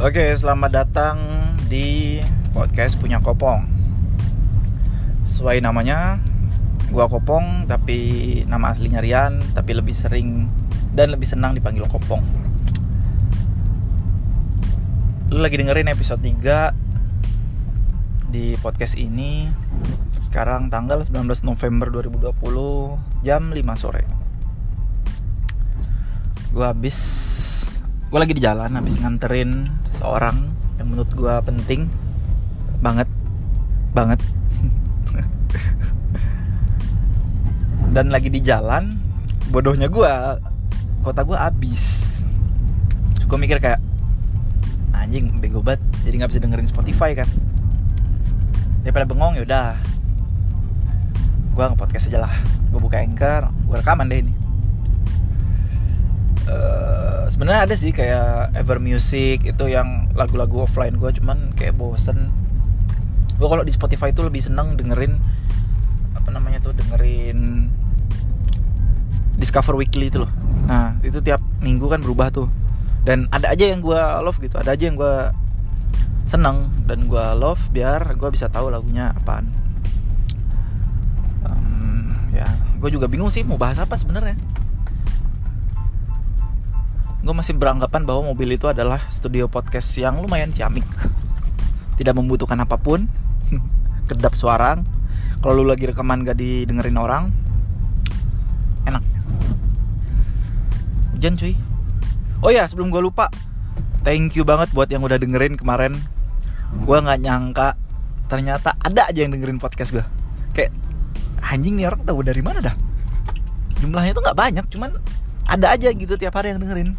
Oke, selamat datang di podcast punya Kopong. Sesuai namanya, gua Kopong tapi nama aslinya Rian, tapi lebih sering dan lebih senang dipanggil Kopong. Lu lagi dengerin episode 3 di podcast ini sekarang tanggal 19 November 2020 jam 5 sore. Gua habis gue lagi di jalan habis nganterin seorang yang menurut gue penting banget banget. Dan lagi di jalan bodohnya gue kota gue habis. Gue mikir kayak anjing bego banget jadi nggak bisa dengerin Spotify kan? Daripada bengong ya udah. Gue nge-podcast aja lah. Gue buka anchor gue rekaman deh ini. Uh, sebenarnya ada sih kayak Ever Music itu yang lagu-lagu offline gue cuman kayak bosen. Gue kalau di Spotify itu lebih seneng dengerin apa namanya tuh dengerin Discover Weekly itu loh. Nah itu tiap minggu kan berubah tuh. Dan ada aja yang gue love gitu ada aja yang gue seneng dan gue love biar gue bisa tahu lagunya apaan. Um, ya gue juga bingung sih mau bahas apa sebenarnya gue masih beranggapan bahwa mobil itu adalah studio podcast yang lumayan ciamik. Tidak membutuhkan apa pun. Kedap suara kalau lu lagi rekaman gak didengerin orang enak. Hujan cuy. Oh ya sebelum gue lupa. Thank you banget buat yang udah dengerin kemarin. Gue nggak nyangka ternyata ada aja yang dengerin podcast gue kayak anjing nih orang tahu dari mana dah? Jumlahnya tuh nggak banyak cuman ada aja gitu tiap hari yang dengerin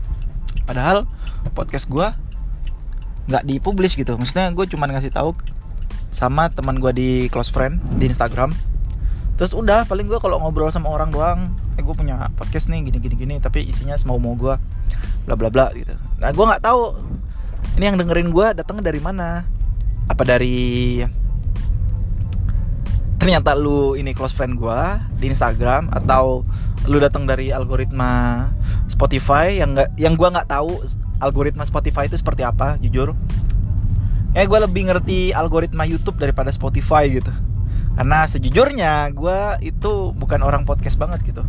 padahal podcast gue nggak dipublish gitu. Maksudnya gue cuma ngasih tahu sama teman gue di close friend di Instagram. Terus udah paling gue kalau ngobrol sama orang doang eh gue punya podcast nih gini gini gini tapi isinya semau mau gue bla bla bla gitu. Nah gue nggak tahu ini yang dengerin gue datangnya dari mana. Apa dari ternyata lu ini close friend gue di Instagram atau lu datang dari algoritma Spotify yang nggak yang gue nggak tahu algoritma Spotify itu seperti apa jujur. Eh gue lebih ngerti algoritma YouTube daripada Spotify gitu. Karena sejujurnya gue itu bukan orang podcast banget gitu.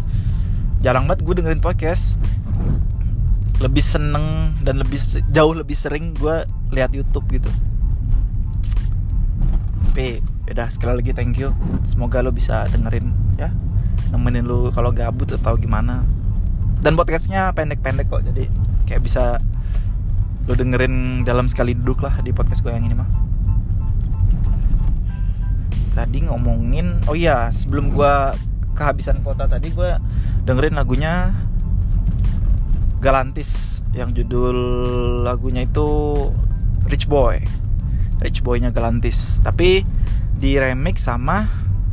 Jarang banget gue dengerin podcast. Lebih seneng dan lebih jauh lebih sering gue lihat YouTube gitu. Tapi udah sekali lagi thank you. Semoga lo bisa dengerin ya. Nemenin lu kalau gabut atau gimana dan podcastnya pendek-pendek kok jadi kayak bisa lo dengerin dalam sekali duduk lah di podcast gue yang ini mah. Tadi ngomongin oh iya sebelum gue kehabisan kota tadi gue dengerin lagunya Galantis yang judul lagunya itu Rich Boy. Rich Boynya Galantis tapi di remix sama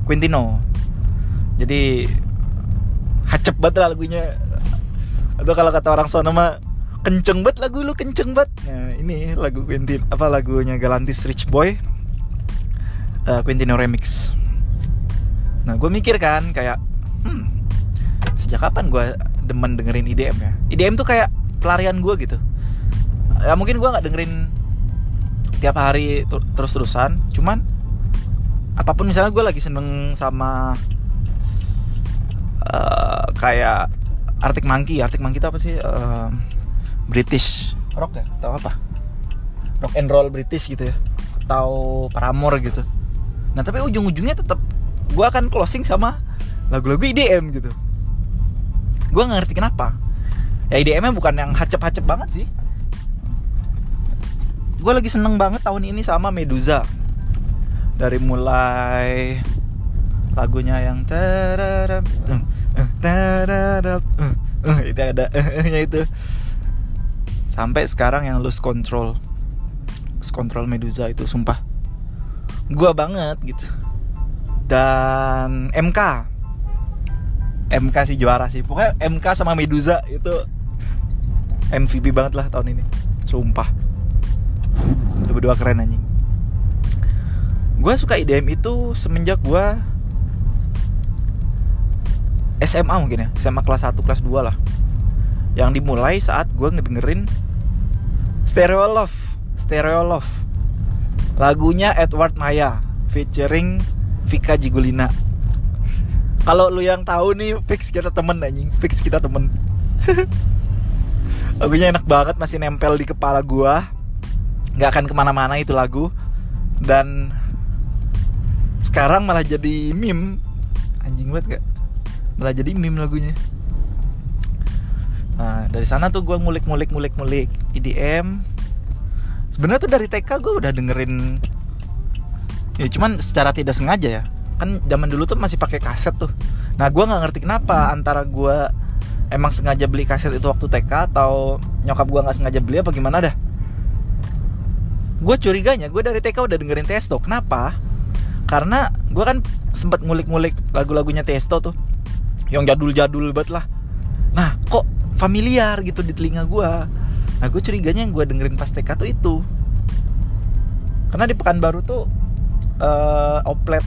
Quintino. Jadi hacep banget lah lagunya atau kalau kata orang sono mah kenceng banget lagu lu kenceng banget. Nah ini lagu Quintin apa lagunya Galantis Rich Boy? Uh, Quintino remix. Nah gue mikir kan kayak hmm sejak kapan gue demen dengerin IDM ya? IDM tuh kayak pelarian gue gitu. Ya mungkin gue nggak dengerin tiap hari terus terusan cuman apa pun misalnya gue lagi seneng sama uh, kayak Arctic Monkey. Arctic Monkey itu apa sih? Uh, British. Rock ya? Atau apa? Rock and roll British gitu ya? Atau Paramore gitu? Nah tapi ujung-ujungnya tetap gue akan closing sama lagu-lagu IDM gitu. Gue gak ngerti kenapa. Ya IDM-nya bukan yang hacep-hacep banget sih. Gue lagi seneng banget tahun ini sama Medusa. Dari mulai lagunya yang terarap terarap itu ada nya itu. Sampai sekarang yang lose control. Lose control Medusa itu sumpah. Gua banget gitu. Dan MK MK sih juara sih. Pokoknya MK sama Medusa itu MVP banget lah tahun ini. Sumpah. Itu berdua keren anjing. Gue suka IDM itu semenjak gue SMA mungkin ya SMA kelas 1 kelas 2 lah. Yang dimulai saat gue ngedengerin Stereo Love Stereo Love. Lagunya Edward Maya featuring Vika Jigulina. Kalau lu yang tahu nih fix kita temen anjing. Fix kita temen. Lagunya enak banget masih nempel di kepala gua. Nggak akan ke mana-mana itu lagu. Dan sekarang malah jadi meme. Anjing banget gak malah jadi meme lagunya. Nah dari sana tuh gue ngulik ngulik ngulik ngulik. EDM sebenarnya tuh dari TK gue udah dengerin ya cuman secara tidak sengaja ya. Kan zaman dulu tuh masih pakai kaset tuh. Nah gue nggak ngerti kenapa antara gue emang sengaja beli kaset itu waktu TK atau nyokap gue nggak sengaja beli apa gimana dah. Gue curiganya gue dari TK udah dengerin Testo. Kenapa? Karena gue kan sempat ngulik-ngulik lagu-lagunya Testo tuh yang jadul-jadul banget lah. Nah kok familiar gitu di telinga gue nah gue curiganya yang gue dengerin pas TK tuh itu. Karena di Pekanbaru tuh uh, oplet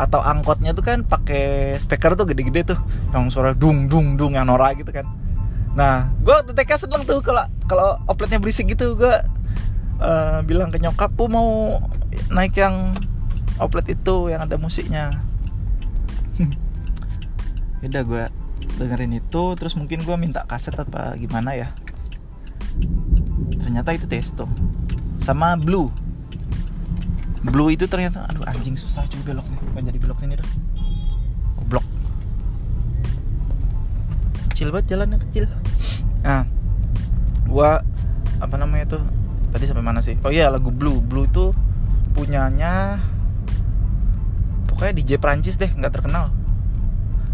atau angkotnya tuh kan pakai speaker tuh gede-gede tuh. Yang suara dung dung dung yang norak gitu kan. Nah gue waktu TK seneng tuh kalau kalau opletnya berisik gitu. Gue uh, bilang ke nyokap gue mau naik yang oplet itu yang ada musiknya udah gue dengerin itu terus mungkin gue minta kaset apa gimana ya. Ternyata itu testo. Sama blue. Blue itu ternyata aduh anjing susah cuy beloknya bukan jadi belok sini dah. Blok kecil banget jalannya kecil. Nah gua apa namanya tuh tadi sampai mana sih? Oh iya lagu blue. Blue itu punyanya pokoknya DJ Prancis deh nggak terkenal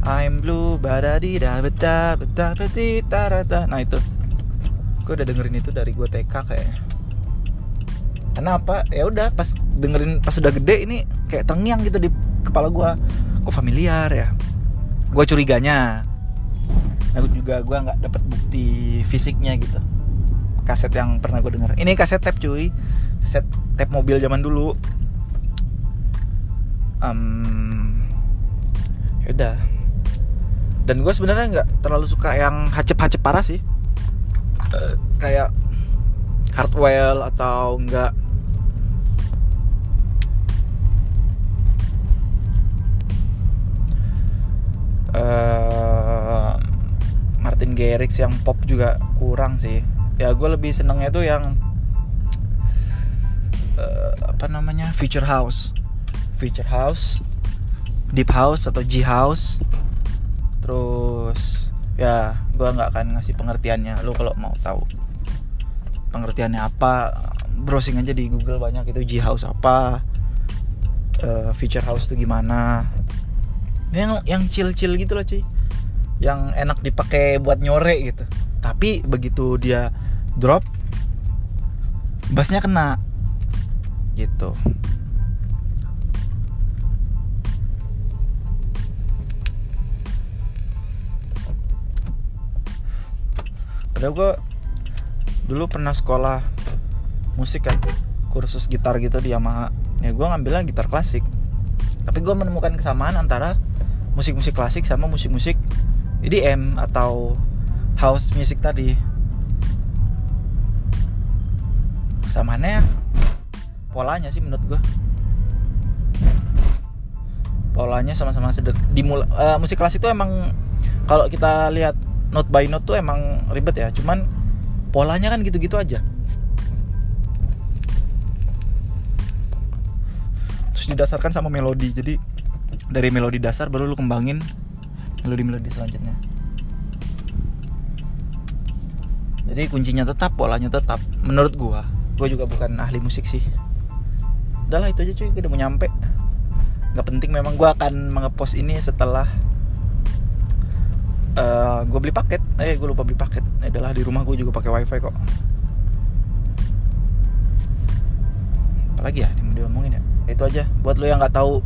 I'm blue badadi da beta beta beti tarata. Nah itu. Gue udah dengerin itu dari gue TK kayaknya. Kenapa? Ya udah pas dengerin pas sudah gede ini kayak terngiang gitu di kepala gue kok familiar ya? Gue curiganya. Aku juga gue nggak dapet bukti fisiknya gitu. Kaset yang pernah gue denger. Ini kaset tape cuy. Kaset tape mobil zaman dulu. Um, yaudah dan gue sebenarnya nggak terlalu suka yang hacep-hacep parah sih. Uh, kayak hardware atau enggak uh, Martin Garrix yang pop juga kurang sih. Ya gue lebih senengnya tuh yang uh, apa namanya? Future house. Future house deep house atau G house terus ya gue nggak akan ngasih pengertiannya. Lo kalau mau tahu pengertiannya apa browsing aja di Google banyak itu G house apa uh, feature house itu gimana. Yang yang chill chill gitu loh cuy. Yang enak dipakai buat nyore gitu. Tapi begitu dia drop bassnya kena gitu padahal gue dulu pernah sekolah musik kan kursus gitar gitu di Yamaha. Ya gue ngambilnya gitar klasik. Tapi gue menemukan kesamaan antara musik-musik klasik sama musik-musik EDM atau house music tadi. Kesamaannya polanya sih menurut gue polanya sama-sama sedek di uh, musik klasik itu emang kalau kita lihat note by note tuh emang ribet ya. Cuman polanya kan gitu-gitu aja. Terus didasarkan sama melodi. Jadi dari melodi dasar baru lu kembangin melodi-melodi selanjutnya. Jadi kuncinya tetap polanya tetap. Menurut gua gua juga bukan ahli musik sih. Udahlah itu aja cuy udah mau nyampe. Nggak penting memang gua akan mengepost ini setelah uh, eh, gue beli paket. Eh gue lupa beli paket. Eh, adalah di rumah gue juga pakai wifi kok. Apalagi ya yang mau diomongin ya? Itu aja. Buat lo yang nggak tahu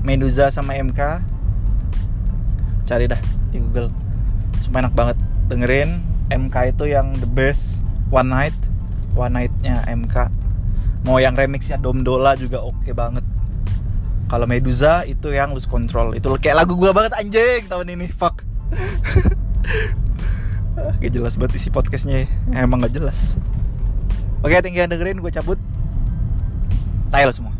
Medusa sama MK cari dah di Google. Cuma enak banget. Dengerin MK itu yang the best. One Night. One Nightnya MK mau yang remixnya Dom Dola juga oke okay banget. Kalau Medusa itu yang lose control. Itu kayak lagu gue banget anjing tahun ini. Fuck Gak jelas banget isi podcastnya ya. Emang gak jelas Oke, tinggal dengerin gue cabut. Tail semua.